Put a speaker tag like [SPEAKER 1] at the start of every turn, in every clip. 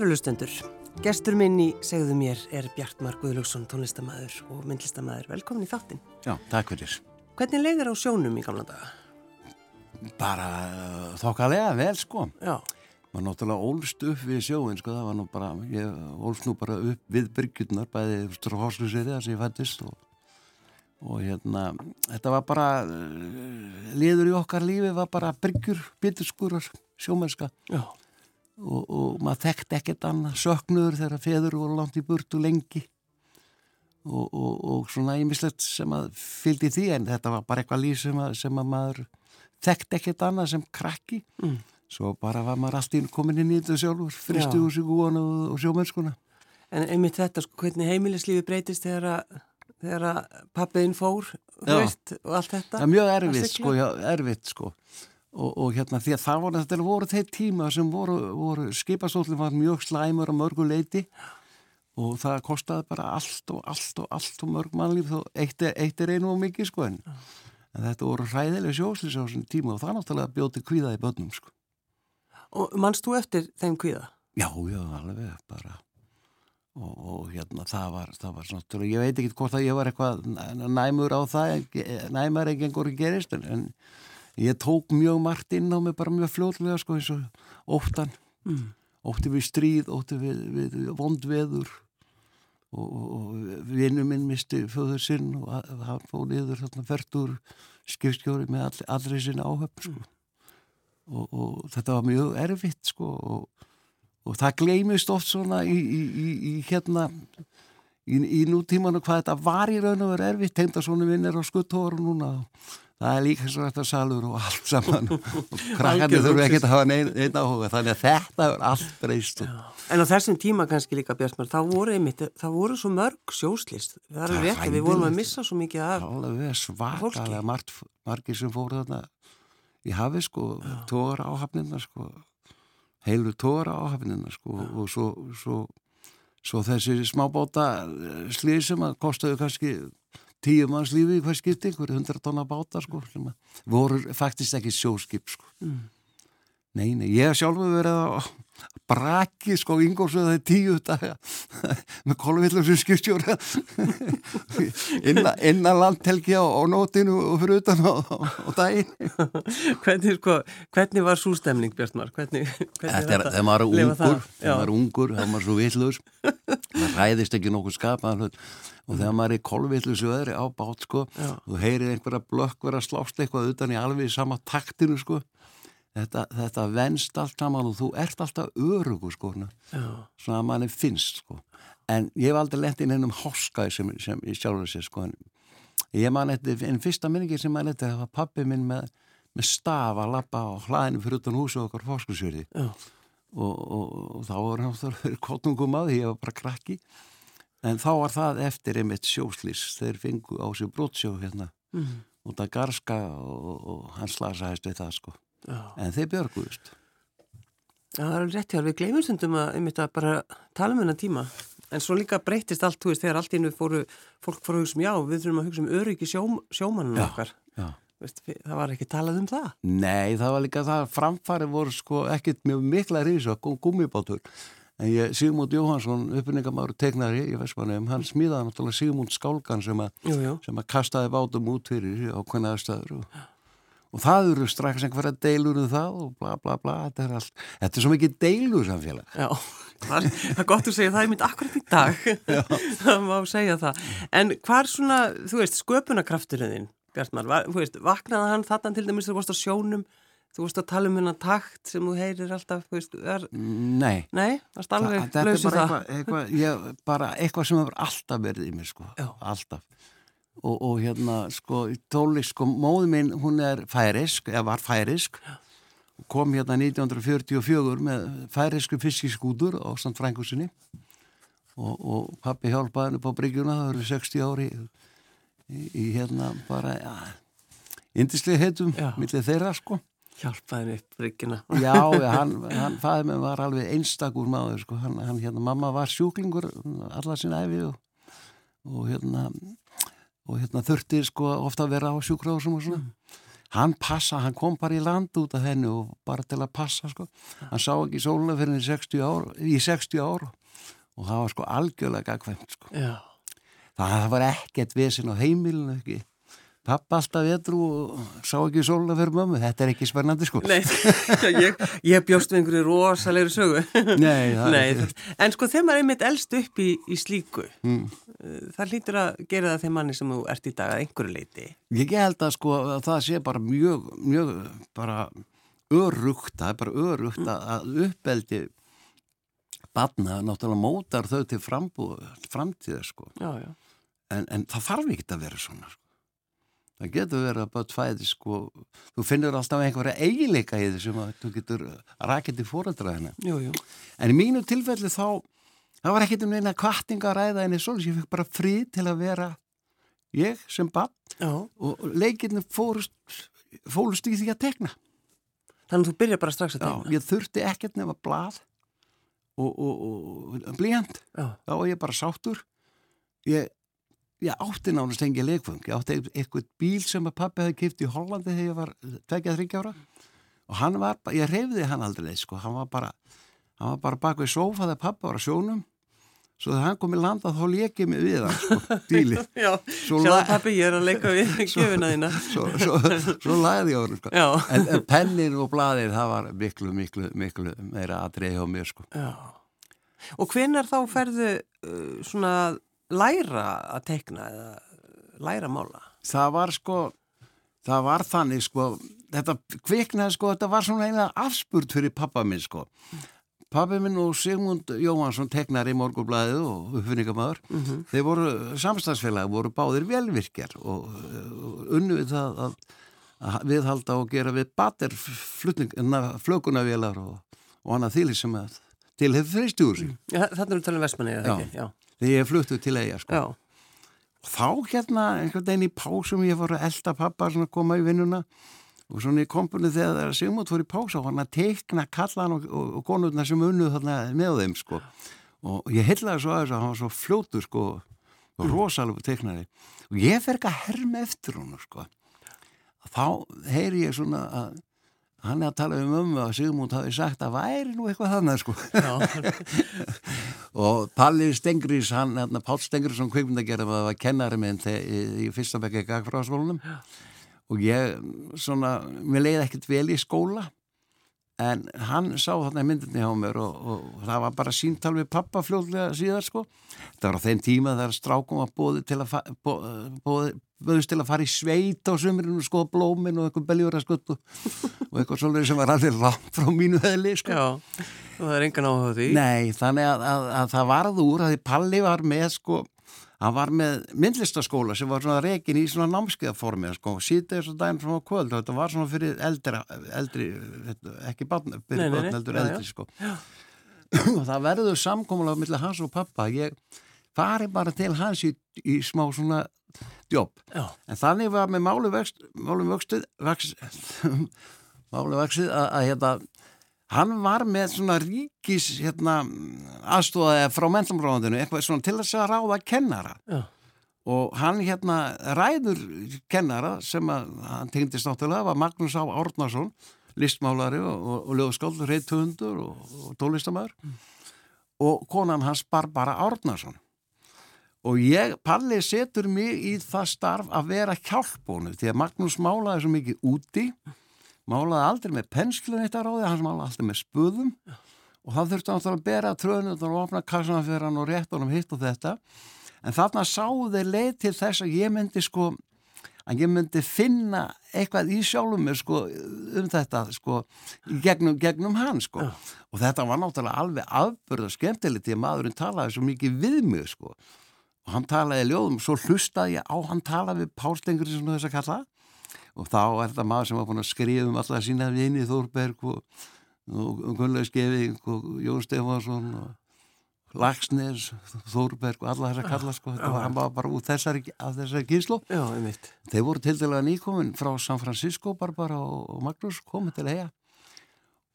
[SPEAKER 1] Kærulustendur, gestur minn í segðu mér er Bjartmar Guðlúksson, tónlistamæður og myndlistamæður. Velkomin í þáttinn.
[SPEAKER 2] Já, takk fyrir.
[SPEAKER 1] Hvernig leiðir á sjónum í gamla daga?
[SPEAKER 2] Bara uh, þokkalega vel, sko.
[SPEAKER 1] Já.
[SPEAKER 2] Maður náttúrulega ólst upp við sjóin, sko, það var nú bara, ég ólst nú bara upp við byrgjurnar, bæði strófháslusverið þar sem ég fættist og, og hérna, þetta var bara, uh, liður í okkar lífi var bara byrgjur, byttiskurar, sjómennska.
[SPEAKER 1] Já.
[SPEAKER 2] Og, og maður þekkt ekkert annað, söknuður þegar feður voru langt í burtu lengi. Og, og, og svona ímislegt sem að fylgdi því en þetta var bara eitthvað líf sem að, sem að maður þekkt ekkert annað sem krakki.
[SPEAKER 1] Mm.
[SPEAKER 2] svo bara var maður allt í einu komin inn í þetta sjálfur fristu úr sig gúan og, sjómennskuna.
[SPEAKER 1] En einmitt þetta, sko, hvernig heimilislífi breytist þegar að, þegar að pappiðin fór, veist, og allt þetta?
[SPEAKER 2] það er mjög erfitt sko, já, erfitt sko og, og hérna því að það voru, þetta voru þeir tíma sem voru, voru skipastóllin var mjög slæmur á mörgu leiti og það kostaði bara allt og allt og allt og mörg mannlíf þó eitt er, eitt er einu og mikið sko en, en þetta voru hræðilega sjóslis á þessum tíma og það náttúrulega bjóti kvíða í börnum sko.
[SPEAKER 1] Og mannst þú eftir þeim kvíða?
[SPEAKER 2] Já, já, alveg bara. Og, og hérna það var það var svona, ég veit ekki hvort að ég var eitthvað næ- næmur á það næmar ekki einhverju gerist en, en ég tók mjög margt inn á mig bara mjög fljóðlega sko eins og óttan
[SPEAKER 1] Mm.
[SPEAKER 2] ótti við stríð, ótti við, við vondveður og, og, og vinnu minn misti föður sinn og hann fóð niður þarna fertur skipstjóri með all, allri sinna áhöfn sko. og, og þetta var mjög erfitt sko og, og það gleymist oft svona í, í, í, í hérna í, í nútímanu hvað þetta var í raun og veru erfitt svona vinnir á skuttóru núna það er líka svo þetta salur og allt saman og krakkandi
[SPEAKER 1] lúxus.
[SPEAKER 2] ekki að hafa neina nein áhuga þannig að þetta er allt breyst
[SPEAKER 1] En á þessum tíma kannski líka Bjartmar, þá voru einmitt, það voru svo mörg sjóslist. Það er
[SPEAKER 2] Það
[SPEAKER 1] rétt að við vorum að missa svo mikið af.
[SPEAKER 2] alveg svakalega margt, margir sem fóru þarna í hafi sko, tóra áhafnina sko, heilu tóra áhafnina sko og svo, svo, svo þessi smábáta slið sem að kostaðu kannski tíu manns lífi í hvað skipti, einhverju hundra tonna báta sko, að voru faktist ekki sjóskip sko.
[SPEAKER 1] Mm.
[SPEAKER 2] Nei, nei, ég sjálfur verið að braki sko yngolsuð það tíu daga með kolvillu sem skipstjóra innan, landhelgi á, á nótinu og fyrir utan á, á daginn.
[SPEAKER 1] hvernig, sko, hvernig var sústemning Bjartmar? Hvernig, hvernig
[SPEAKER 2] Þetta er, þegar maður er ungur, þegar maður er ungur, þegar maður er svo villur, það ræðist ekki nokkuð skapaðan hlut og þegar maður er í kolvillusu öðri á bát sko,
[SPEAKER 1] Já.
[SPEAKER 2] þú heyrir einhverja blökk vera slást eitthvað utan í alveg sama taktinu sko, þetta, þetta venst allt saman og þú ert alltaf örugu sko,
[SPEAKER 1] Já.
[SPEAKER 2] svona að manni finnst sko. en ég hef aldrei lent inn ennum háskaði sem, sem ég sjálfur sér sko. en ég man eftir, en fyrsta minningi sem man eftir það var pappi minn með, með staf að lappa á hlaðinu fyrir utan húsu okkar fórskursjörði
[SPEAKER 1] Já.
[SPEAKER 2] Og, og, og þá var hann fyrir kottungum að því ég var bara krakki en þá var það eftir einmitt sjóslís þeir fengu á sig brotsjó hérna
[SPEAKER 1] Mm.
[SPEAKER 2] út af garska og, og hann slasaðist við það sko
[SPEAKER 1] Já.
[SPEAKER 2] en þeir björguðust
[SPEAKER 1] Já, það er alveg rétt hjá, við gleymum stundum að einmitt að bara tala um hennar tíma. En svo líka breytist allt, þú veist, þegar allt innu fóru, fólk fóru að hugsa um, já, við þurfum að hugsa um öryggi sjó, sjómannum
[SPEAKER 2] Já.
[SPEAKER 1] okkar.
[SPEAKER 2] Já.
[SPEAKER 1] Það var ekki talað um það.
[SPEAKER 2] Nei, það var líka það, framfæri voru sko ekkit mjög mikla rísa, gummibátur. En ég, Sigmund Jóhansson, uppbynningamáru tegnari í Vestmanum, hann smíðaði náttúrulega Sigmund Skálgan sem, að- kastaði bátum út fyrir á hvernig aðstæður og, og það eru strax einhverja deilur um það og bla bla bla, þetta er allt, þetta er svo mikið deilur samfélag.
[SPEAKER 1] Já, það er, er gott að segja það er mynd akkurat í dag. það má segja það. En hvar svona, þú veist, sköpunarkrafturinn Bjartmar, þú veist, vaknaði hann þarna til dæmis þú varst á sjónum, þú varst að tala um hennar takt sem þú heyrir alltaf, þú veist, er,
[SPEAKER 2] Nei,
[SPEAKER 1] nei, það alveg
[SPEAKER 2] þetta
[SPEAKER 1] laus í
[SPEAKER 2] bara
[SPEAKER 1] það.
[SPEAKER 2] eitthvað, eitthvað, ég, bara eitthvað sem hefur alltaf verið í mér sko,
[SPEAKER 1] Já.
[SPEAKER 2] alltaf. Og, og hérna, sko, í tónlist, sko, móði minn, hún er færisk, eða var færisk, kom hérna 1944 með færisku fiskiskútur á St. Frankusinni og, og pappi hjálpaði henni på bryggjuna, það eru 60 ári í, í hérna bara, ja, indislega heitum,
[SPEAKER 1] Já.
[SPEAKER 2] millir þeirra, sko.
[SPEAKER 1] Hjálpaði mér upp ryggina.
[SPEAKER 2] Já, já, hann, hann fæði mig var alveg einstakur maður, sko, hann, hann hérna, mamma var sjúklingur alla sinna æfi og, og hérna og hérna þurfti sko ofta að vera á sjúkrásum og svona hann passa, hann kom bara í land út af henni og bara til að passa sko. hann sá ekki sóluna fyrir 60 ár, í 60 ár og það var sko algjörlega gagvæmt sko. það, það var ekkert vesin á heimilinu ekki. Pappa alltaf vetru og sá ekki sóluna fyrir mömmu, þetta er ekki spennandi sko.
[SPEAKER 1] Nei, ég, ég bjóst með einhverju rosalegri sögu.
[SPEAKER 2] Nei,
[SPEAKER 1] Nei En sko þegar maður einmitt elst upp í, í slíku. Mm. það hlýtur að gera það þeim manni sem þú ert í dag að einhverju leiti
[SPEAKER 2] Ég held að sko að það sé bara mjög, mjög bara örugt, það er bara örugt mm. að uppeldi barna náttúrulega mótar þau til frambúð, framtíða sko.
[SPEAKER 1] Já, já.
[SPEAKER 2] En, en það þarf ekki að vera svona sko. Það getur verið að bara fæði sko, þú finnur alltaf einhverja eigileika í því sem að þú getur rækit í fóröldraðina en í mínu tilfelli þá það var ekkit um eina kvartinga að ræða en ég fikk bara frið til að vera ég sem bann og leikinu fórust fólust í því að tekna
[SPEAKER 1] Þannig að þú byrja bara strax að tegna?
[SPEAKER 2] Já, ég þurfti ekkert nefn að blað og, og, og blíjand þá var ég bara sáttur. Ég ég átti nánast engið leikfung ég átti eitthvað bíl sem að pappi hefði kipt í Hollandi þegar ég var 23 ára. Og hann var, ég reyfði hann aldrei sko, hann var bara hann var bara bak við sófa þegar pappi var á sjónum svo þegar hann kom í landa þá lekið mig við hann sko, bílið
[SPEAKER 1] Já, sjá pappi ég er að leika við gefina þína
[SPEAKER 2] Svo, svo, svo lagði ég á hann sko en, en pennin og bladir það var miklu, miklu, miklu meira aðrið hjá mér sko
[SPEAKER 1] Já. Og hvenar þá ferðu uh, svona læra að teikna eða læra að mála?
[SPEAKER 2] Það var sko, það var þannig sko, þetta kviknaði sko, þetta var svona eina afspurt fyrir pappa minn sko. Pappi minn og Sigmund Jóhansson teknar í morgublaðið og uppfinningamöður, mm -hmm. þeir voru samstagsfélagi, voru báðir velvirkjar og, og unnuð það að, að viðhalda og gera við bater flökunavélar og, og annað þýli sem að til hefur fristjúsi.
[SPEAKER 1] Ja, Þannig er það talað um vestmanni eða ekki? Já
[SPEAKER 2] þegar ég fluttu til eiga sko. og þá hérna einhvern veginn í pásum ég var að elda pappa að koma í vinnuna og svona í kompunni þegar Sigmund fór í pása og hann að teikna kallan og, og, og konurna sem unnuð þarna með þeim sko. Og ég hellaði svo að þess að hann var svo fljótur sko og mm. rosalega teiknari. Og ég fer ekki að herma eftir hún sko. Þá heyri ég svona að hann er að tala um ömmu að Sigmund hafi sagt að væri nú eitthvað þannig sko. Og Palli Stengris hann, hérna, Pál Stengris som kveikmyndagerðum að var kennari minn í, í fyrsta bekki gagfráskólunum og ég svona, mér leiði ekkert vel í skóla en hann sá þarna myndinni á mér og, og það var bara síntal við pappa fljóðlega síðar sko það var á þeim tíma þegar strákum var bóði til að bóði böðust til að fara í sveit á sömurinn og skoða blómin og eitthvað beljúraskutt og, og eitthvað svolítið sem var alveg langt frá mínu heðli sko.
[SPEAKER 1] Já, það er engan áhuga því.
[SPEAKER 2] Nei, þannig að, að, að það varð úr að því Palli var með sko, hann var með myndlistaskóla sem var svona reygin í svona námskeiðaformi sko, sítið þessu daginn frá kvöld þetta var svona fyrir eldri, eldri ekki barn, fyrir barn heldur eldri sko. og það verður samkómulega millir hans og pappa, ég fari bara til hans í, í smá svona djóp. En þannig var með málumvöxtuð málumvöxtuð að, að hérna, hann var með svona ríkis hérna, aðstóðaði frá mentamráðinu, eitthvað svona til þess að ráða kennara. Já. Og hann hérna ræður kennara sem að hann tengdist náttúrulega var Magnús Á Árnarsson, listmálari og, og, og lögskóld, reythundur og, og tólistamæður mm. og konan hans Barbara Árnarsson og ég, Palli setur mig í það starf að vera hjálpbónu því að Magnús málaði svo mikið úti málaði aldrei með penslun eitt að ráði, hans málaði aldrei með spöðum og það þurfti hann að bera tröðinu og opna kassana fyrir hann og rétt honum hitt og þetta. En þarna sáðu þeir leið til þess að ég myndi sko að ég myndi finna eitthvað í sjálfum mér sko um þetta sko gegnum, gegnum hann sko. Já. og þetta var náttúrulega alveg afbörð og skemmtilegt því að maðurinn talaði svo mikið við mig sko. Og hann talaði ljóðum, svo hlustaði ég á hann talaði við Pálstengur sem þess að kalla og þá er þetta maður sem var búin að skrifa um alltaf sína vini Þórberg og, og Gunnlaug Skeving og Jón Stefansson og Lagsnes, Þórberg og alla þess að kalla sko, þetta var hann bara út þessari, af þessari gíslu þeir voru til dæla nýkomin frá San Francisco Barbara og Magnús komið til eiga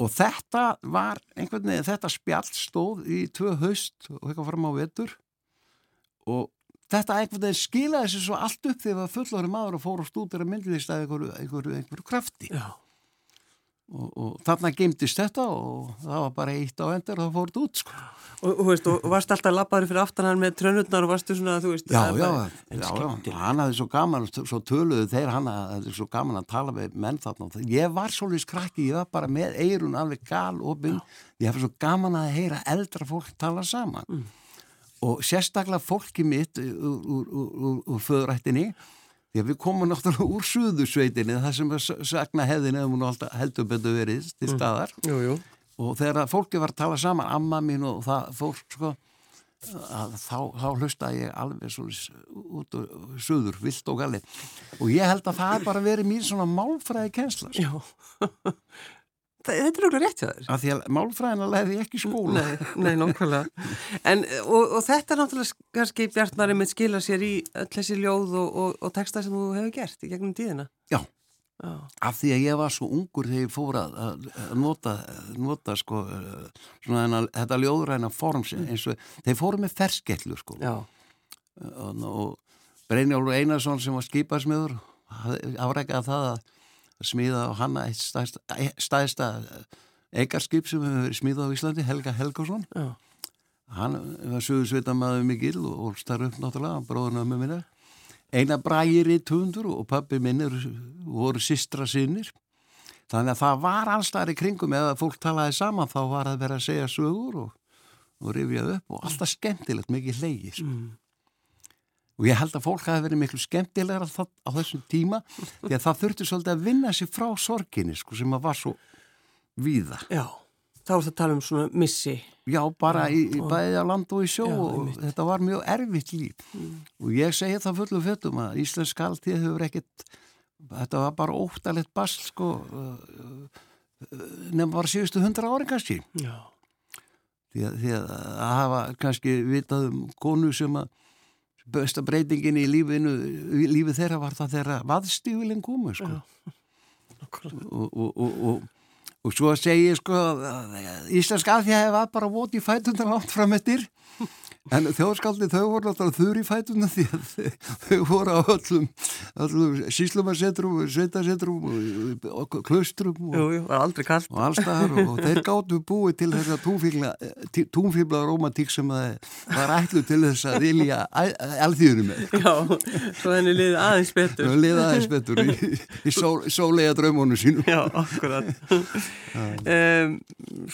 [SPEAKER 2] og þetta var einhvern veginn, þetta spjall stóð í tvö haust og eitthvað fram á vetur. Og þetta einhvern veginn skilaði sér svo allt upp þegar fullorði maður og fór og stúdira myndlist að einhverju, einhverju, einhverju krafti og, og þarna geimtist þetta og það var bara eitt á endur og það fór þetta út sko.
[SPEAKER 1] Og, og, veist, og varst alltaf labbaður fyrir aftan hann með trönurnar og varstu svona, þú veist
[SPEAKER 2] Já, já, já, já, hann hafði svo gaman, svo töluðu þeir hann hafði svo gaman að tala með menn þarna. Ég var svolítið skrakki, ég var bara með eirun alveg gal byrn. Ég hafði svo gaman að heyra eldra fólk tala saman.
[SPEAKER 1] Mm.
[SPEAKER 2] Og sérstaklega fólki mitt úr, úr, úr, úr, úr föðrættinni, því að við komum náttúrulega úr suðusveitinni, það sem að sagna hefðin eða alltaf heldur betur verið til
[SPEAKER 1] Mm.
[SPEAKER 2] staðar
[SPEAKER 1] Jú, jú.
[SPEAKER 2] og þegar fólki var að tala saman amma mín og það fólk sko að þá, þá hlustaði ég alveg svo út og suður, vilt og galið og ég held að það bara verið mín svona málfræði kensla sko.
[SPEAKER 1] Þetta er okkur rétt hjá þér.
[SPEAKER 2] af því að málfræðina ég ekki skóla
[SPEAKER 1] Nei, nei, nákvæmlega. En, og, og þetta er náttúrulega kannski Bjartnari með skila sér í þessi ljóð og, og, og texta sem þú hefur gert í gegnum tíðina.
[SPEAKER 2] Já.
[SPEAKER 1] Já.
[SPEAKER 2] af því að ég var svo ungur þegar ég fór að, að nota, nota sko, eh, svona þetta ljóðræna form sem eins og þeir fóru með ferskellu sko
[SPEAKER 1] Já.
[SPEAKER 2] og, og Brynjólfur Einarsson sem var skiparsmiður afrækjaði það að smíða á hanna eitt stæðsta, stæðsta eigarskip sem hefur verið smíðað á Íslandi, Helga Helgason
[SPEAKER 1] Já.
[SPEAKER 2] hann var sögursveitamæður mikil og ólstar upp náttúrulega, bróðurna með minna eina brægir í tundur og pappi minn eru, voru sistra sinnir þannig að það var allstar í kringum eða fólk talaði saman þá var að vera að segja sögur og, og rifjað upp og alltaf skemmtilegt, mikið hlegi sko.
[SPEAKER 1] Mm.
[SPEAKER 2] Og ég held að fólk hafi verið miklu skemmtilegra á, þessum tíma því að það þurfti svolítið að vinna sér frá sorginni sko, sem að var svo víða.
[SPEAKER 1] Já. Þá er það að tala um svona missi.
[SPEAKER 2] Já, bara í, í bæði á land og í sjó
[SPEAKER 1] Já,
[SPEAKER 2] og þetta var mjög erfitt líf og ég segi það fullum fötum að Íslensk skaltíð hefur ekkit þetta var bara óttalegt basl sko uh, uh, nefnum bara síðustu hundra ári kannski
[SPEAKER 1] Já.
[SPEAKER 2] því að, því að hafa kannski vitað um konu sem að besta breytingin í lífinu lífi þeirra var það þeirra vaðstífilin komu sko. Og, og, og, og, og svo segi ég sko að Íslensk aðfjæði var bara vót í fætundan átt fram eftir en þjóðskaldi þau voru náttúrulega þurr í fætundan því að þau- voru á öllum, öllum síslumarsetrum sveitasetrum og, klustrum og,
[SPEAKER 1] Jú, jú,
[SPEAKER 2] og allstaðar og, þeir gáttu búið til þess að túnfíbla romantík sem var ætlu til þess að vilja alþýðunum með.
[SPEAKER 1] Já, svo henni liði aðeins betur.
[SPEAKER 2] og liða aðeins betur í, í sól, sólega draumunum sínum.
[SPEAKER 1] Já, akkurat. um,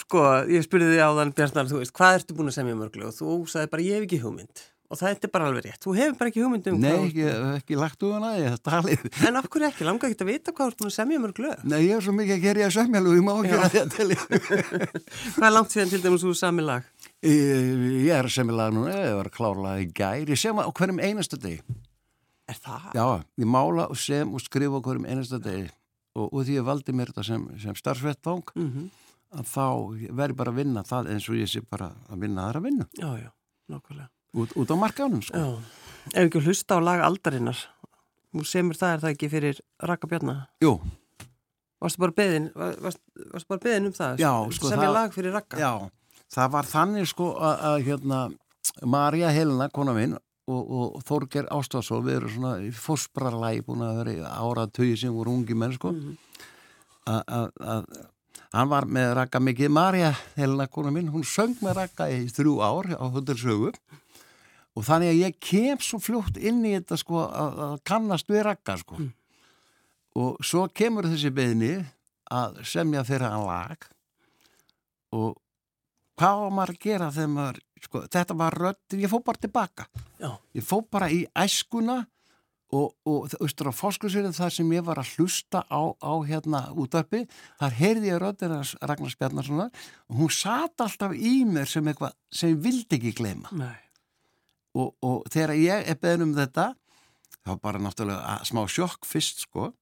[SPEAKER 1] sko, ég spurði þig áðan, Bjarnar, þú veist, hvað ertu búin að semja mörglu og þú sagði bara, ég hef ekki hugmynd. Og það er bara alveg rétt. Þú hefur bara ekki hugmynd um
[SPEAKER 2] Nei, ekki, ekki lagt úr hana, ég talið.
[SPEAKER 1] En af hverju ekki? Langar ekki að vita hvað þú að semja mörglu?
[SPEAKER 2] Nei, ég er svo mikið að gera ég að semjalu, ég má ekki að þetta ég.
[SPEAKER 1] Hvað er langt síðan til dæmis þú sami lag?
[SPEAKER 2] Ég er semjalag núna, ég var klárlega í gær, ég sem á hverjum einasta deg.
[SPEAKER 1] Er það?
[SPEAKER 2] Já, ég mála og sem og skrifa á hverjum einasta deg. Og, og því ég valdi mér þetta sem, sem starfsvettvang,
[SPEAKER 1] Mm
[SPEAKER 2] að þá verði bara að vinna það eins og ég sé bara að vinna aðra vinnu.
[SPEAKER 1] Já, já, nákvæmlega.
[SPEAKER 2] Út, út á markanum, sko.
[SPEAKER 1] Já, ef ekki hlusta á lag aldarinnar. Þú semur það er það ekki fyrir Raka Bjarnar.
[SPEAKER 2] Jú,
[SPEAKER 1] Varstu bara beðin, varst, varstu bara beðin um það?
[SPEAKER 2] Já, sko,
[SPEAKER 1] Semja lag fyrir Raka?
[SPEAKER 2] Já, það var þannig sko að, að hérna Marja Helena, kona minn og, og Þorger Ástafsson, við erum svona í fósbrarlægi búin að vera í áratögi sem voru ungi menn sko að- að að hann var með rakka mikið Marja Helena, kona minn, hún söng með rakka í þrjú ár á hundarsögu og þannig að ég kem svo fljótt inn í þetta sko að, að kannast við rakka sko
[SPEAKER 1] Mm.
[SPEAKER 2] og svo kemur þessi beðni að semja fyrir hann lag og hvað var maður að gera þegar maður, sko, þetta var rödd, ég fór bara tilbaka.
[SPEAKER 1] Já.
[SPEAKER 2] Ég fór bara í æskuna og, og þú veistur á fórskursverið þar sem ég var að hlusta á, á hérna útarpi, þar heyrði ég röddina Ragnars Bjarnarssonar og hún sat alltaf í mér sem eitthvað sem ég vildi ekki gleyma. Og, og þegar ég er beðin um þetta, þá bara náttúrulega að- smá sjokk fyrst, sko,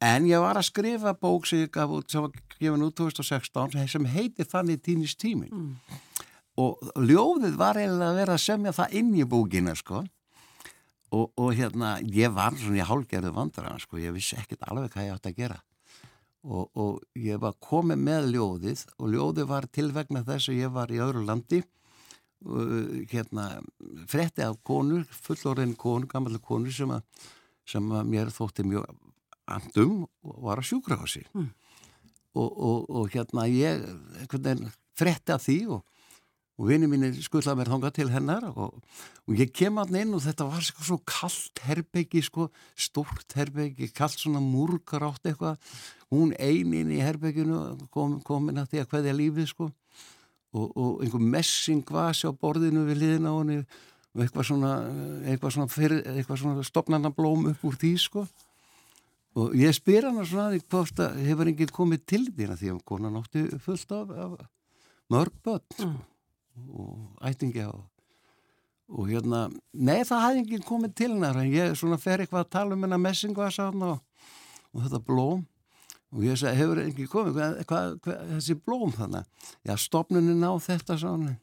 [SPEAKER 2] En ég var að skrifa bók sem ég gaf út, sem var gefin út 2016 sem heitir Þannig týnist tímin
[SPEAKER 1] Mm.
[SPEAKER 2] og ljóðið var eiginlega að vera að semja það inn í bókina sko og, og hérna ég var svona í hálgerðu vandra sko, ég vissi ekkert alveg hvað ég átti að gera. Og, og ég var komið með ljóðið og ljóðið var til vegna þess að ég var í öðru landi. Uh, hérna fretti af konur, fullorinn konur, gammallega konur sem að, sem að mér þótti mjög andum og var að sjúkra á sig mm. og, og, og hérna ég fretti af því og og vinið mín skullað mér þonga til hennar og, og ég kem alltaf inn og þetta var svo kallt herbyggi sko, stórt herbyggi, kallt svona múrkar átt eitthvað, hún einin í herbygginu kom, komin að því að hvaðja lífið sko. Og, og einhver messingvasi á borðinu við liðin á henni og eitthvað svona, eitthvað svona, fyrir, eitthvað svona stopnarnablóm upp úr því sko. Og ég spyr hann svona að því hvort að hefur enginn komið til þína því að konan átti fullt af, af mörg börn sko. Mm og ættingja og, og hérna, nei það hafði ekki komið til hennar en ég svona fer eitthvað að tala um hennar messingvasa og, og þetta blóm. Og ég sagði, hefur ekki komið? Hvað, hvað, hvað, þessi blóm þannig já, stopnunin á þetta svona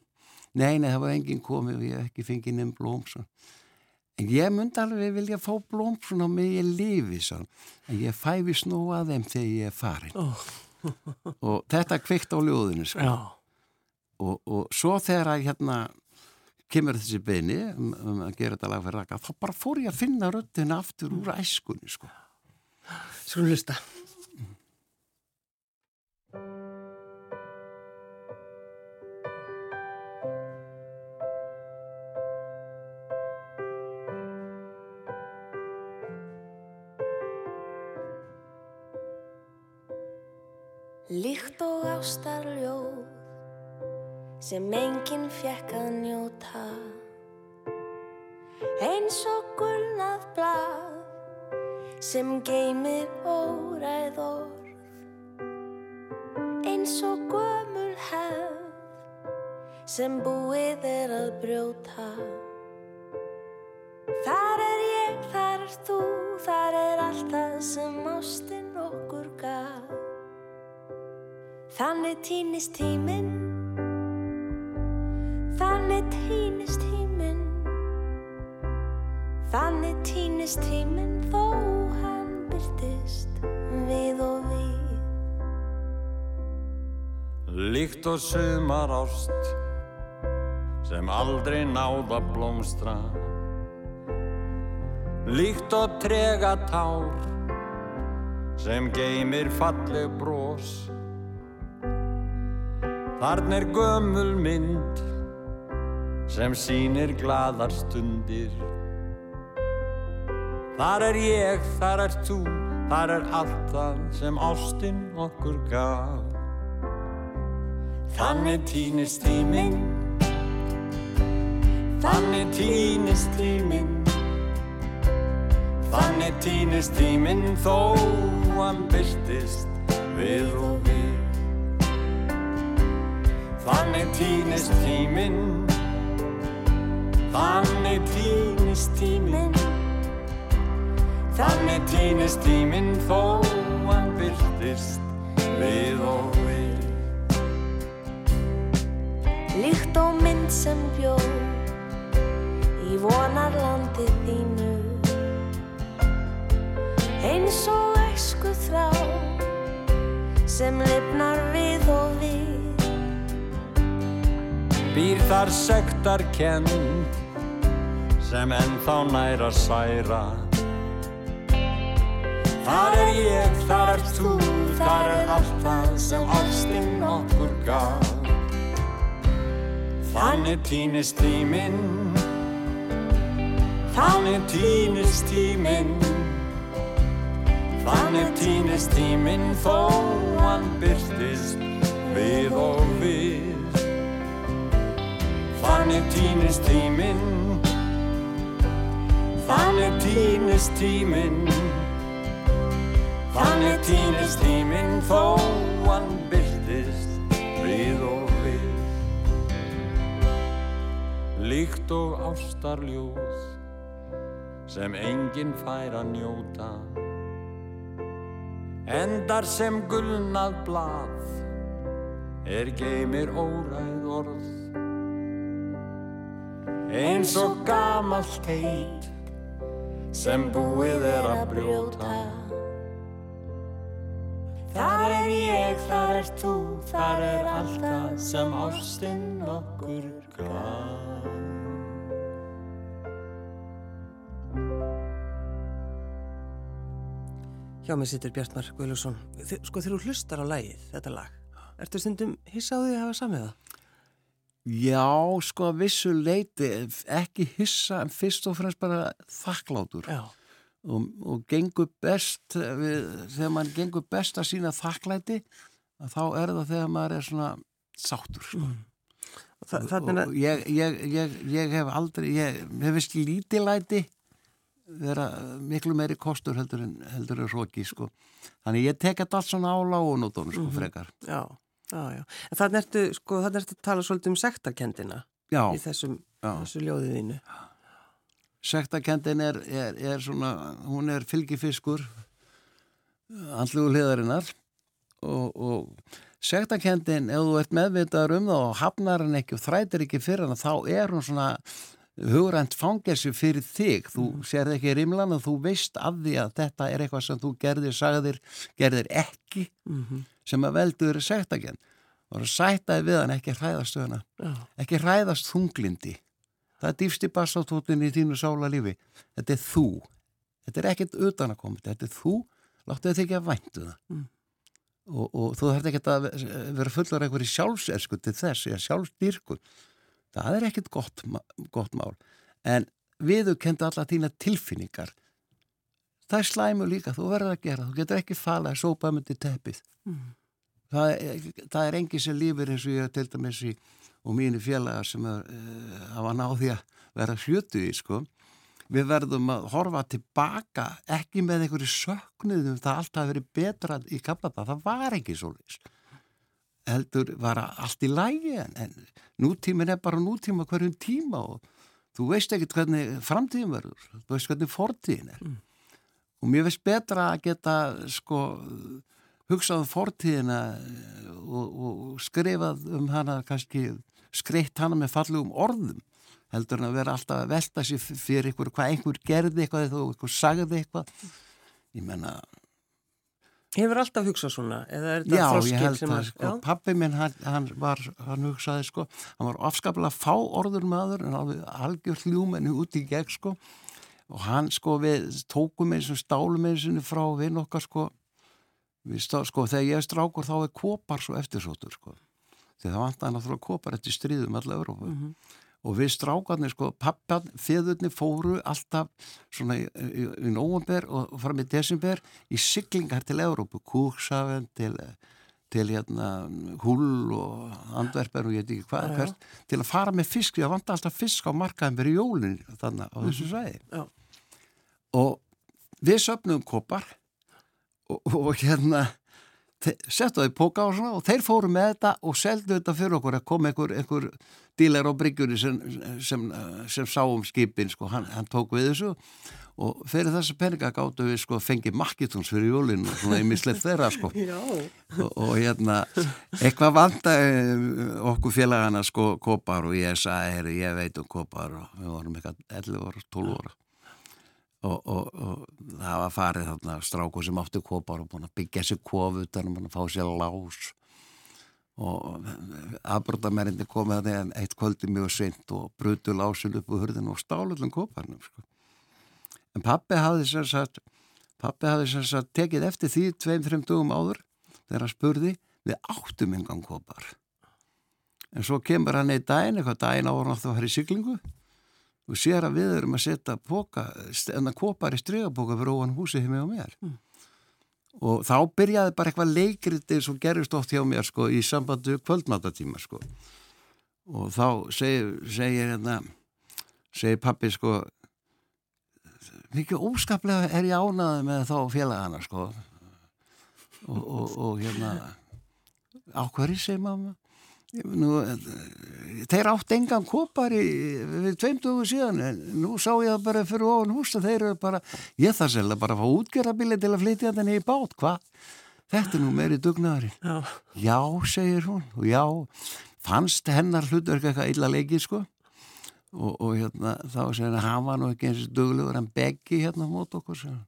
[SPEAKER 2] nei, nei, það var enginn komið og ég ekki fengið nefn blóm svona en ég myndi alveg vilja fá blóm svona með ég lifi svona en ég fæfi snú að þeim þegar ég er farin. Oh. og þetta kvikt á ljóðinu sko. Já og, og svo þegar að hérna kemur þessi beini um, um að gera þetta lag fyrir raka þá bara fór ég að finna röndina aftur úr æskunni sko.
[SPEAKER 1] Skulum hlusta
[SPEAKER 3] sem enginn fjekk að njóta. Eins og gulnað blad sem geymir óræð orð. Eins og gömul hefð sem búið er að brjóta. Þar er ég, þar er þú, þar er allt það sem ástinn okkur gaf. Þannig týnist tíminn Þannig týnist tíminn. Þannig týnist tíminn þó hann byrtist við og við.
[SPEAKER 4] Líkt og sumar ást sem aldrei náða blómstra. Líkt og trega tár sem geymir falleg brós Þarn er gömul mynd sem sínir gladar stundir. Þar er ég, þar er þú, þar er allt það sem ástinn okkur gaf. Þannig týnist tíminn. Þannig týnist tíminn. Þannig týnist tíminn þó hann byrtist við og við. Þannig týnist tíminn Þannig týnist tíminn. Þannig týnist tíminn þó hann byrtist við og við.
[SPEAKER 3] Líkt og mynd sem bjóð í vonarlandi þínu. Eins og æsku þrá sem lifnar við og við
[SPEAKER 4] Býr þar sektar kend sem ennþá næra særa. Þar er ég, þar er þú, þar er allt það sem ástinn okkur gaf. Þannig týnist tíminn Þannig týnist tíminn. Þannig týnist tíminn þó hann byrtist við og við Þannig týnist tíminn. Þannig týnist tíminn. Þannig týnist tíminn þó hann byrtist við og við. Líkt og ástarljóð sem enginn fær að njóta. Endar sem gulnað blað er geymir óræð orð eins og gamalt heit sem búið er að brjóta
[SPEAKER 5] Þar er ég, þar er þú, þar er allt það sem ástinn okkur gaf.
[SPEAKER 1] Hjá mig sittur Bjartmar Guðlusson. Þi- Sko þegar þú hlustar á lagið, þetta lag, ertu stundum hissaðið að hafa samið það?
[SPEAKER 2] Já, sko að vissu leiti, ekki hissa en fyrst og fremst bara þakklátur
[SPEAKER 1] Já.
[SPEAKER 2] og, og gengur best, við, þegar mann gengur best að sína þakklæti, að þá er það þegar maður er svona sáttur, sko.
[SPEAKER 1] Þa,
[SPEAKER 2] og, og ég, ég, ég, ég hef aldrei, ég hef vist lítilæti vera miklu meiri kostur heldur en, heldur en róki, sko. Þannig ég tek þetta allt svona á lágunótonum, sko, frekar.
[SPEAKER 1] Já, já, já. En þannig ertu, sko, þannig ertu að tala svolítið um sektarkendina
[SPEAKER 2] Já,
[SPEAKER 1] í þessum, þessu ljóðiðinu.
[SPEAKER 2] Sektakendin er, er, er svona, hún er fylgifiskur andlugu hliðarinnar og, og sektakendin, ef þú ert meðvitaður um það og hafnar hann ekki og þrætir ekki fyrir hann, þá er hún svona hugrænt fangelsi fyrir þig þú mm. sér ekki rimlan og þú veist af því að þetta er eitthvað sem þú gerðir, sagðir, gerðir ekki
[SPEAKER 1] Mm
[SPEAKER 2] sem að veldur sektakend og það sætaði við hann ekki hræðast hana. Ekki hræðast þunglindi það er dýfsti bassátóttin í þínu sála lífi. Þetta er þú. Þetta er ekkert utan að koma þetta er þú, láttu þið ekki að væntu það.
[SPEAKER 1] Mm.
[SPEAKER 2] og, og þú þarf ekki að vera fullur einhverju sjálfsersku til þess, eða sjálfsdýrkun það er ekkert gott, gott mál. En viðu kendu alla þína tilfinningar það er slæmu líka, þú verður að gera þú getur ekki falað að sópa myndi teppið.
[SPEAKER 1] Mm.
[SPEAKER 2] það það er engi sem lífur eins og ég til dæmis í og mínu félagar sem er, uh, hafa náði að vera hlutu í sko. Við verðum að horfa tilbaka ekki með einhverju söknuðum það allt hafi verið betra í kaplata það var ekki svolítið heldur var allt í lægi en, en nútímin er bara nútíma hverjum tíma og þú veist ekkert hvernig framtíðin verður, þú veist hvernig fortíðin er.
[SPEAKER 1] Mm.
[SPEAKER 2] Og mér veist betra að geta sko hugsað um fortíðina eh, og, og skrifað um hana kannski skreitt hana með fallugum orðum heldur en að vera alltaf að velta sér fyrir ykkur hvað einhver gerði eitthvað eða einhver sagði eitthvað. Ég menna,
[SPEAKER 1] Hefur alltaf hugsað svona?
[SPEAKER 2] Já ég held að sko, pappi minn hann, hann var, hann hugsaði sko hann var afskaplega fá orður maður en alveg algjör hljúmenni út í gegn sko og hann sko við tókum eins og stálum eins og frá vinn okkar sko. Við stá, sko þegar ég er strákur þá er kopar svo eftirsóttur sko. Þegar það vantaði náttúrulega kopar eftir stríðum alla Európa
[SPEAKER 1] Mhm.
[SPEAKER 2] og við strákarnir sko pappan, feðurni fóru alltaf svona í, í, í nóvember og fram í desember í siglingar til Európu, Kúksafen til, til hérna Hull og Andverper og ég veit ekki hvað
[SPEAKER 1] Já, já.
[SPEAKER 2] hvert, til að fara með fisk að vanta alltaf fisk á markaðin fyrir jólin þannig á þessu
[SPEAKER 1] Mhm. Já.
[SPEAKER 2] og við söpnum kopar og, og hérna settu það í póka og svona og þeir fóru með þetta og seldu þetta fyrir okkur að koma einhver, einhver dílar á bryggjunni sem, sem, sem sá um skipin sko, hann, hann tók við þessu og fyrir þessa peninga gáttu við sko fengið makkitúns fyrir jólinu og svona einmislegt þeirra sko. Og, og hérna eitthvað vanda okkur félagana sko kopar og ég sagði, heyri, ég veit um kopar og við vorum eitthvað 11 ára, 12 ára og, og, og það var farið þarna stráku sem átti kopar og búin að byggja sér kof utan og búin að fá sér lás. Og afbrotamærindi komið að þeim eitt kvöldi mjög seint og brutu lásin upp úr hurðinu og stálullum koparnum sko. en pappi hafði sér sagt pappi hafði sér sagt tekið eftir því tveim, þreim dugum áður þegar hann spurði við áttum engan kopar. En svo kemur hann einn daginn eitthvað daginn ára náttúrulega að fara í siglingu og sér að við erum að setja póka, en að kopar í strygapóka fyrir óan húsi hjá mig og mér.
[SPEAKER 1] Mm.
[SPEAKER 2] og þá byrjaði bara eitthvað leikriti sem gerist oft hjá mér sko í sambandu kvöldmáttatíma sko. Og þá segir, segir hérna segir pappi sko mikið óskaplega er ég ánaði með þá félagana sko. Og, og, og hérna á hverju segir mamma Nú, þeir átt engan kopar í, við tveimtugu síðan en nú sá ég það bara fyrir ofan hús og þeir eru bara, ég þarf sérlega bara að fá útgerðabili til að flytja þetta í bát hvað, þetta er nú meiri dugnaðurinn.
[SPEAKER 1] Já,
[SPEAKER 2] já, segir hún og já, fannst hennar hlutverk eitthvað illa leikið sko. Og, og hérna, þá segir hann hann var nú ekki eins og duglegur, hann beggi hérna mót okkur, segir hann.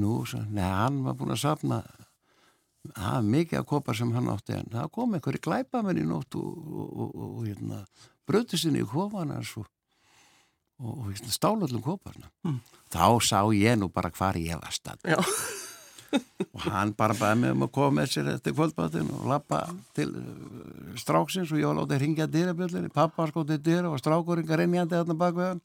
[SPEAKER 2] Nú, segir hann, neða, hann var búin að safna það er mikið að kopar sem hann átti en það kom einhverju glæpamenn í nótt og, og, og, og hérna, bröti sinni í kofana og, og hérna, stálallum koparna
[SPEAKER 1] Mm.
[SPEAKER 2] þá sá ég nú bara hvar ég var stað og hann bara bæði mig um að koma með sér eftir kvöldbáttinn og lappa til uh, stráksins og ég var látið að ringja dyrabjöllinni, pappa til dyra og strákurinn reynjandi þarna bak við hann.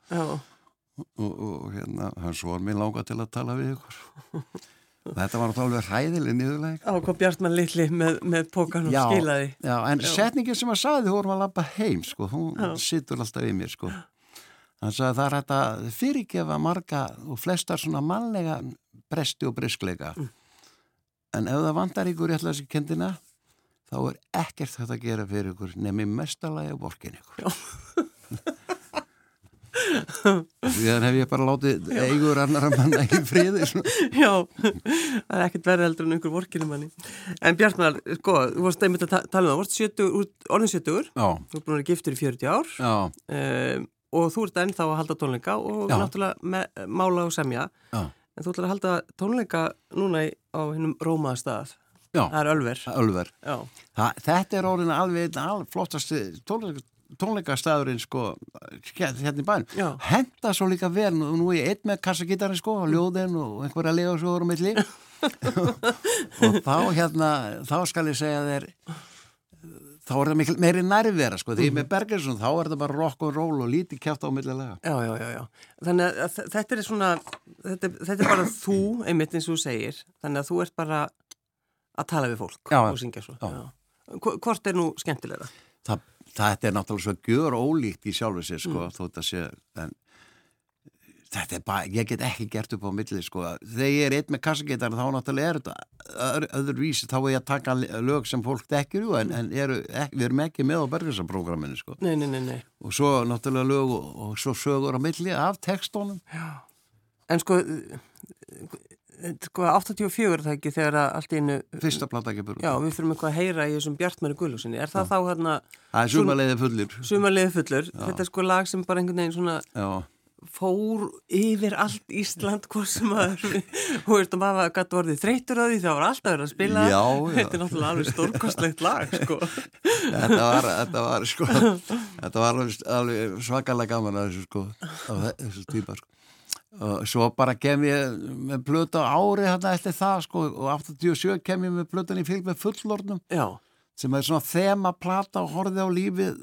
[SPEAKER 2] Og hérna, hann svor mér langa til að tala við ykkur þetta var náttúrulega alveg hræðileg niðurleg
[SPEAKER 1] Á kom Bjartmann litli með, með pókan og skilaði.
[SPEAKER 2] já, en setningin sem hann saði þú vorum að lappa heim sko, hún
[SPEAKER 1] Já.
[SPEAKER 2] sittur alltaf í mér sko hann sagði það er hægt að fyrirgefa marga og flestar svona mannlega bresti og briskleika
[SPEAKER 1] Mm.
[SPEAKER 2] en ef það vandar ykkur í alltaf þessi kendina þá er ekkert þetta að gera fyrir ykkur nefnir mestalagi og borkin ykkur Þannig hef ég bara látið eigur annar að manna í friði.
[SPEAKER 1] Já, það er ekkert verið heldur en einhver vorkinu manni. En Bjartmann, sko, þú varst einmitt að ta- tala um það, þú varst 70, orðin 70,
[SPEAKER 2] Já,
[SPEAKER 1] þú er búin að giftur í 40 ár
[SPEAKER 2] já,
[SPEAKER 1] um, og þú ert ennþá að halda tónleika og
[SPEAKER 2] Já.
[SPEAKER 1] náttúrulega með, mála og semja.
[SPEAKER 2] já,
[SPEAKER 1] En þú ætlar að halda tónleika núna í, á hinnum rómaða stað.
[SPEAKER 2] já,
[SPEAKER 1] Það er Ölver.
[SPEAKER 2] Ölver.
[SPEAKER 1] Já,
[SPEAKER 2] Þa, þetta er orðin alveg flottast tónleika, tónleikastæðurinn sko hérna í bæn.
[SPEAKER 1] Já.
[SPEAKER 2] Henda svo líka vel, nú, nú er ég einn með kassagítarinn sko, og ljóðinn og einhverja legasjóður á milli og þá hérna, þá skal ég segja þér þá er það mikil, meiri nærvera sko, því með Bergersson þá er það bara rock og roll og lítið kjátt á millilega.
[SPEAKER 1] já, já, já, já. Þannig að þetta er svona, þetta, þetta er bara þú, einmitt eins og þú segir, þannig að þú ert bara að tala við fólk
[SPEAKER 2] Já,
[SPEAKER 1] og syngja svo.
[SPEAKER 2] já.
[SPEAKER 1] Hvo- Hvort er nú skemmtilegra?
[SPEAKER 2] það, þetta er náttúrulega svo gjör ólíkt í sjálfu sér sko, þótt að sé en þetta er bara, ég get ekki gert upp á milli sko, þegar ég er einn með kassagetar þá náttúrulega er þetta öðru, öðruvísi. Þá er ég að taka lög sem fólk dekkir en, en eru, ek, við erum ekki með á bergrisaprógraminu sko,
[SPEAKER 1] Nei, nei, nei, nei.
[SPEAKER 2] og svo náttúrulega lög og, og svo sögur á milli af textónum
[SPEAKER 1] En sko, sko 84 er það ekki þegar að allt einu,
[SPEAKER 2] fyrsta plata ekki búið
[SPEAKER 1] já, við fyrir eitthvað að heyra í þessum Bjartmæri Guðlúsinni. Er það þá hérna
[SPEAKER 2] það er sumaleiði fullir
[SPEAKER 1] sumarliði fullur? Þetta er sko lag sem bara einhvern veginn svona
[SPEAKER 2] já,
[SPEAKER 1] fór yfir allt Ísland hvað sem að, þú veist, og maður gæti orðið þreytur á því það var alltaf verið að spila.
[SPEAKER 2] Já, já.
[SPEAKER 1] Þetta er náttúrulega alveg stórkostlegt lag, sko.
[SPEAKER 2] þetta var, þetta var sko, þetta var alveg, alveg svakalega gaman að þessu sko, svo bara kem ég með blöta ári hérna eftir það sko og 87 kem ég með blötan í fylg með fullornum
[SPEAKER 1] Já,
[SPEAKER 2] sem er svona þema plata og horfið á lífið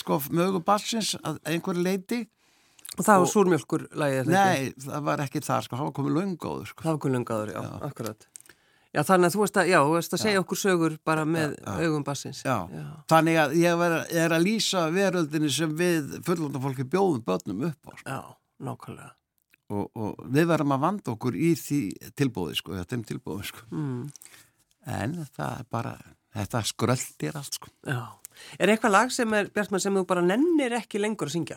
[SPEAKER 2] sko mögu bassins að einhverju leiti.
[SPEAKER 1] og það var súrmjölkur ekki?
[SPEAKER 2] Nei, það var ekki það sko, það var komið löngóður sko.
[SPEAKER 1] Það var gullungaður, já, akkurat. Já, þannig að þú veist að, já, þú veist að segja okkur sögur bara með augum bassins.
[SPEAKER 2] Já. þannig að ég var, er að lýsa veröldinni sem við fullorna fólki bjóðum börnum upp á sko.
[SPEAKER 1] Já, nákvæmlega.
[SPEAKER 2] Og, og við verðum að vanda okkur í því tilbúði sko, þetta er tilbúði sko.
[SPEAKER 1] Mm,
[SPEAKER 2] en það er bara þetta skröldir allt sko.
[SPEAKER 1] já. Er eitthvað lag sem er, Bjartmann, sem þú bara nennir ekki lengur að syngja?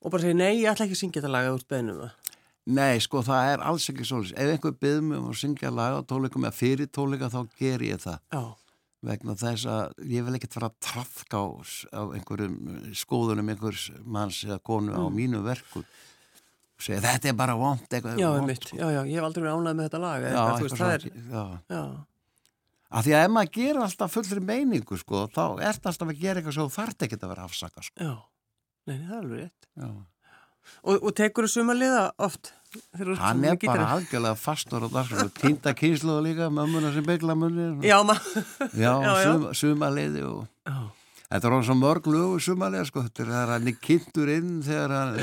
[SPEAKER 1] Og bara segir, nei, ég ætla ekki að syngja þetta lag að þú ert beðnum það.
[SPEAKER 2] nei sko það er alls ekki svolítið ef einhver byggðum um að syngja lag á tónleikum eða fyrir tónleika þá ger ég það
[SPEAKER 1] Já,
[SPEAKER 2] vegna þess að ég vil ekkert fara að trafka á, á einhverjum skoðunum einhvers manns eða konu á mínu verku segja þetta er bara vond eitthvað
[SPEAKER 1] já,
[SPEAKER 2] vont.
[SPEAKER 1] Já, já, ég hef aldrei verið ánægð með þetta lag.
[SPEAKER 2] já,
[SPEAKER 1] eitthvað, veist, það er,
[SPEAKER 2] já.
[SPEAKER 1] já,
[SPEAKER 2] Af því að ef maður gerir alltaf fullri meiningu sko, þá ert alltaf að gera eitthvað svo þarft ekki að vera afsaka sko.
[SPEAKER 1] já. Nei, það er alveg rétt.
[SPEAKER 2] Já.
[SPEAKER 1] Og, og tekur þú sumarliða oft? þegar þú ert
[SPEAKER 2] Hann er bara algjörlega fastur dagskrá týnda kynsluðu líka, mömmuna sem byggla munni
[SPEAKER 1] Já, ma...
[SPEAKER 2] já,
[SPEAKER 1] já, já.
[SPEAKER 2] sum, sumaleiði og þetta er hann svo mörg lögu sumaleiði sko, þetta er þegar hann er kynntur inn þegar hann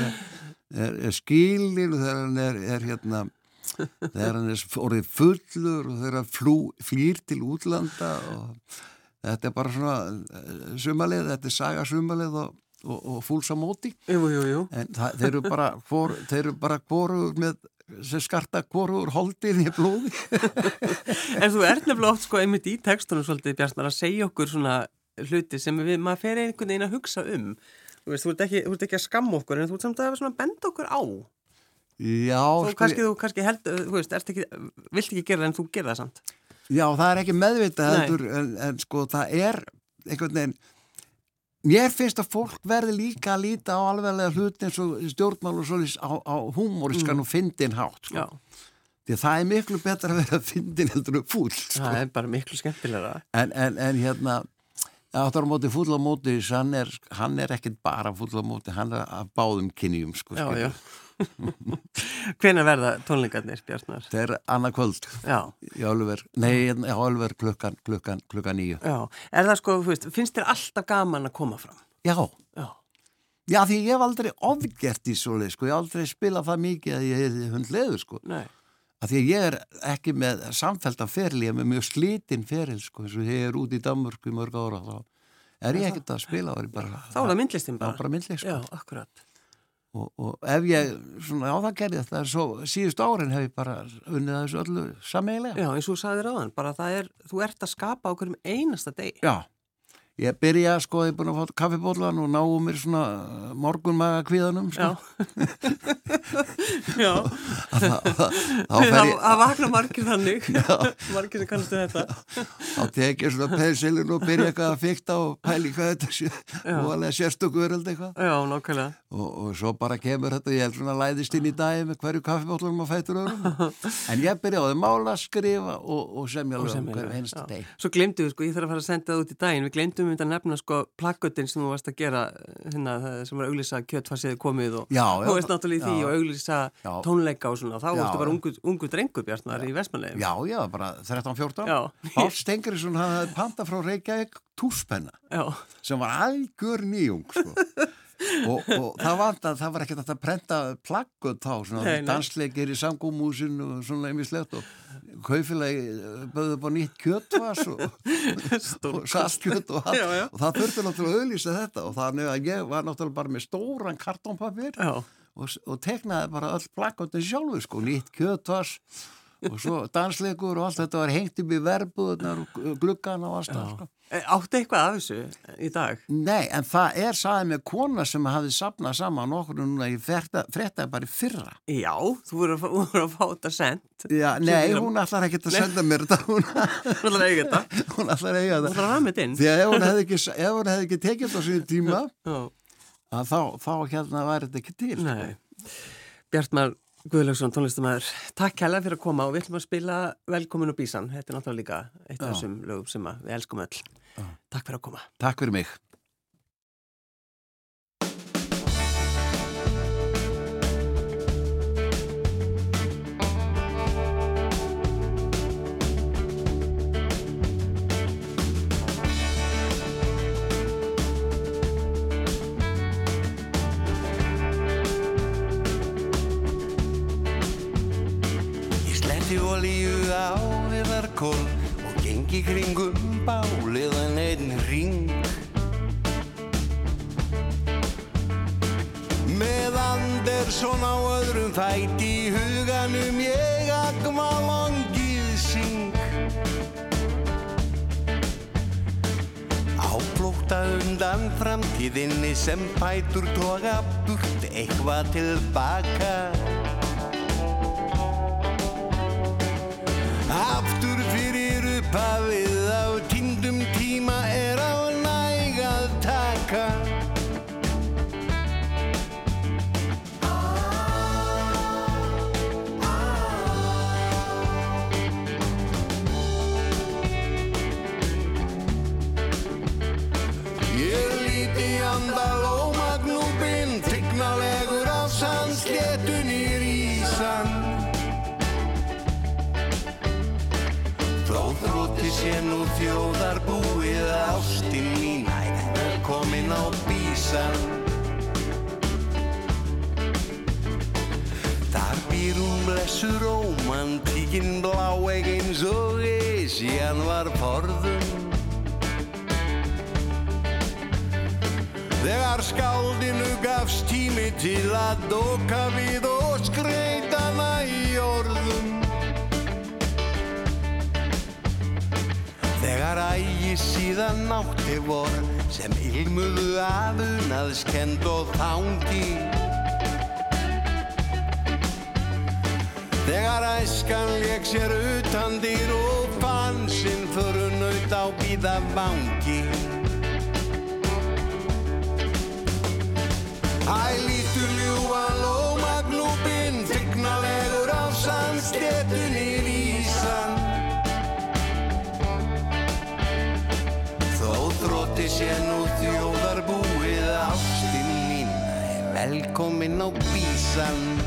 [SPEAKER 2] er, skilin og þegar hann er, er hérna þegar hann er orðið fullur og þegar hann flú, flýr til útlanda og þetta er bara svona sumaleiði, þetta er saga sumaleiði og, og, og fúls á móti
[SPEAKER 1] Jú, jú, jú.
[SPEAKER 2] en það, þeir eru bara hvor, þeir eru bara hvorugur með sem skarta hvorugur holdið í blóði
[SPEAKER 1] En þú ert nefnilega oft sko einmitt í textunum svolítið Bjartmar að segja okkur svona hluti sem við, maður fer einhvern veginn að hugsa um. Þú veist, þú ert ekki, ekki að skamma okkur en þú ert samt að svona benda okkur á.
[SPEAKER 2] já,
[SPEAKER 1] Þú
[SPEAKER 2] sko,
[SPEAKER 1] kannski, þú kannski held, þú veist, ert ekki, vilt ekki gera en þú gera það samt.
[SPEAKER 2] já, það er ekki meðvitað heldur, en, en sko það er einhvern veginn mér finnst að fólk verði líka að líta á alveglega hluti eins og stjórnmál og svolítið á, á húmoriskan og fyndin hátt sko. Því að það er miklu betra að vera fyndin heldur en fúll sko.
[SPEAKER 1] Það er bara miklu skemmtilegra.
[SPEAKER 2] en, en, en hérna áttar á móti fúll á móti hann er, hann er ekkit bara fúll á móti hann er af báðum kynjum sko,
[SPEAKER 1] Já, já. Hvenær verða tónleikarnir, Bjarnar?
[SPEAKER 2] það er annað kvöld í Ölver, nei, í Ölver klukkan, klukkan, klukkan nýju.
[SPEAKER 1] Er það sko, veist, finnst þér alltaf gaman að koma fram?
[SPEAKER 2] já,
[SPEAKER 1] Já.
[SPEAKER 2] já því ég hef aldrei ofgert í svoleið, sko, ég hef aldrei spilað það mikið að ég hefði hundleður, sko
[SPEAKER 1] Nei.
[SPEAKER 2] Að því að ég er ekki með samfældan feril, ég er með mjög slítinn feril, sko, eins og ég er út í Danmörku í mörg ára, þá er ég ekkert að spila, þá er ég bara
[SPEAKER 1] Þá er það myndlistin
[SPEAKER 2] Já,
[SPEAKER 1] bara.
[SPEAKER 2] bara myndlist, sko.
[SPEAKER 1] Já, akkurat.
[SPEAKER 2] og, og ef ég, svona, á það gerði þetta svo síðust árin hef ég bara unnið að þessu öllu sameigilega
[SPEAKER 1] Já, eins og þú sagðir áðan, bara það er, þú ert að skapa á hverjum einasta degi.
[SPEAKER 2] Já, ég byrja sko, ég er búin að fá kaffibólan og náu mér svona morgunmaga kvíðanum
[SPEAKER 1] Já.
[SPEAKER 2] sko.
[SPEAKER 1] Já,
[SPEAKER 2] þá
[SPEAKER 1] það, vakna margir þannig, margir sem kannastu þetta.
[SPEAKER 2] þá tek ég svona pensilin og byrja eitthvað að fykta og pæli hvað þetta sé og alveg sérstöku veröld eitthvað
[SPEAKER 1] Já, nákvæmlega.
[SPEAKER 2] og, og svo bara kemur þetta ég held svona læðist inn í dagi með hverju kaffibólanum og fætur öðrum en ég byrja á því mála, skrifa og, og semja
[SPEAKER 1] sem er-
[SPEAKER 2] hverju
[SPEAKER 1] já.
[SPEAKER 2] deg
[SPEAKER 1] Svo glemdu við, sko, ég þarf að fara að við glemdum við að nefna, sko, plakkutin sem þú varst að gera, hérna, það sem var auglýsa kjöttfarsiði komið og þú veist náttúrulega í því
[SPEAKER 2] já.
[SPEAKER 1] og auglýsa
[SPEAKER 2] Já.
[SPEAKER 1] tónleika og svona, þá
[SPEAKER 2] Já,
[SPEAKER 1] varstu bara ungu, ungu drengur, Bjartnar, í Vestmanlegin.
[SPEAKER 2] Já, já, bara 13-14
[SPEAKER 1] Já.
[SPEAKER 2] Pál Stengriðsson hafði panta frá Reykjavík túspenna
[SPEAKER 1] Já,
[SPEAKER 2] sem var algjör nýjung sko. og, og það var, var ekkert að prenta plaggut þá, dansleikir í samgómúsinu og svona einmislegt og kaufilegi bauði upp á nýtt kjötvas og, og saltkjött og, og það þurfti náttúrulega að auðlýsa þetta og þannig að ég var náttúrulega bara með stóran kartónpapir og, og teknaði bara öll plakkutin sjálfur sko, nýtt kjötvas og svo dansleikur og allt. Þetta var hengt upp í verbuðunar og gluggan og allt það sko.
[SPEAKER 1] E, Áttu eitthvað af þessu í dag?
[SPEAKER 2] Nei, en það er saðið með kona sem hafði sapnað saman okkur núna í í fyrra.
[SPEAKER 1] Já, þú voru að, að fá þetta sendt.
[SPEAKER 2] Já, nei, hún ætlar ekki að senda mér þetta, hún,
[SPEAKER 1] ætlar eiga þetta.
[SPEAKER 2] hún ætlar eiga þetta.
[SPEAKER 1] ætlar að hafa með þetta inn.
[SPEAKER 2] Því að ef hún hefði ekki, ef hún hefði ekki tekið þetta á síðan tíma, að þá, þá hérna væri þetta ekki til.
[SPEAKER 1] nei. Bjartmar Guðlaugsson, tónlistamæður, takk hella fyrir að koma og við ætlum að spila Velkomin og Bísan. Þetta er náttúrulega líka eitt af þessum lögum sem við elskum öll. Takk fyrir að koma.
[SPEAKER 2] Takk fyrir mig.
[SPEAKER 5] Ég sletti olíu á viðarkól og gengi kringum báliðan einn ring. Með Andersson á öðrum fæti í huganum ég agma langið syng. Áflóta undan framtíðinni sem bætur toga burt eitthvað tilbaka. Aftur fyrir upphafið sé nú þjóðar búið ástin mín Velkomin á bísan. Þar býr hún blessu rómantíkin blá eins og Esjan var forðum. Þegar skáldinu gafst tími til að doka við og skreitana Þegar ægi síðan nátti vor sem ilmuðu aðunaðskend og þángi Þegar æskan leik sér utan dýr og fann sinn fyrir naut á býða vangi Velkomin á bísan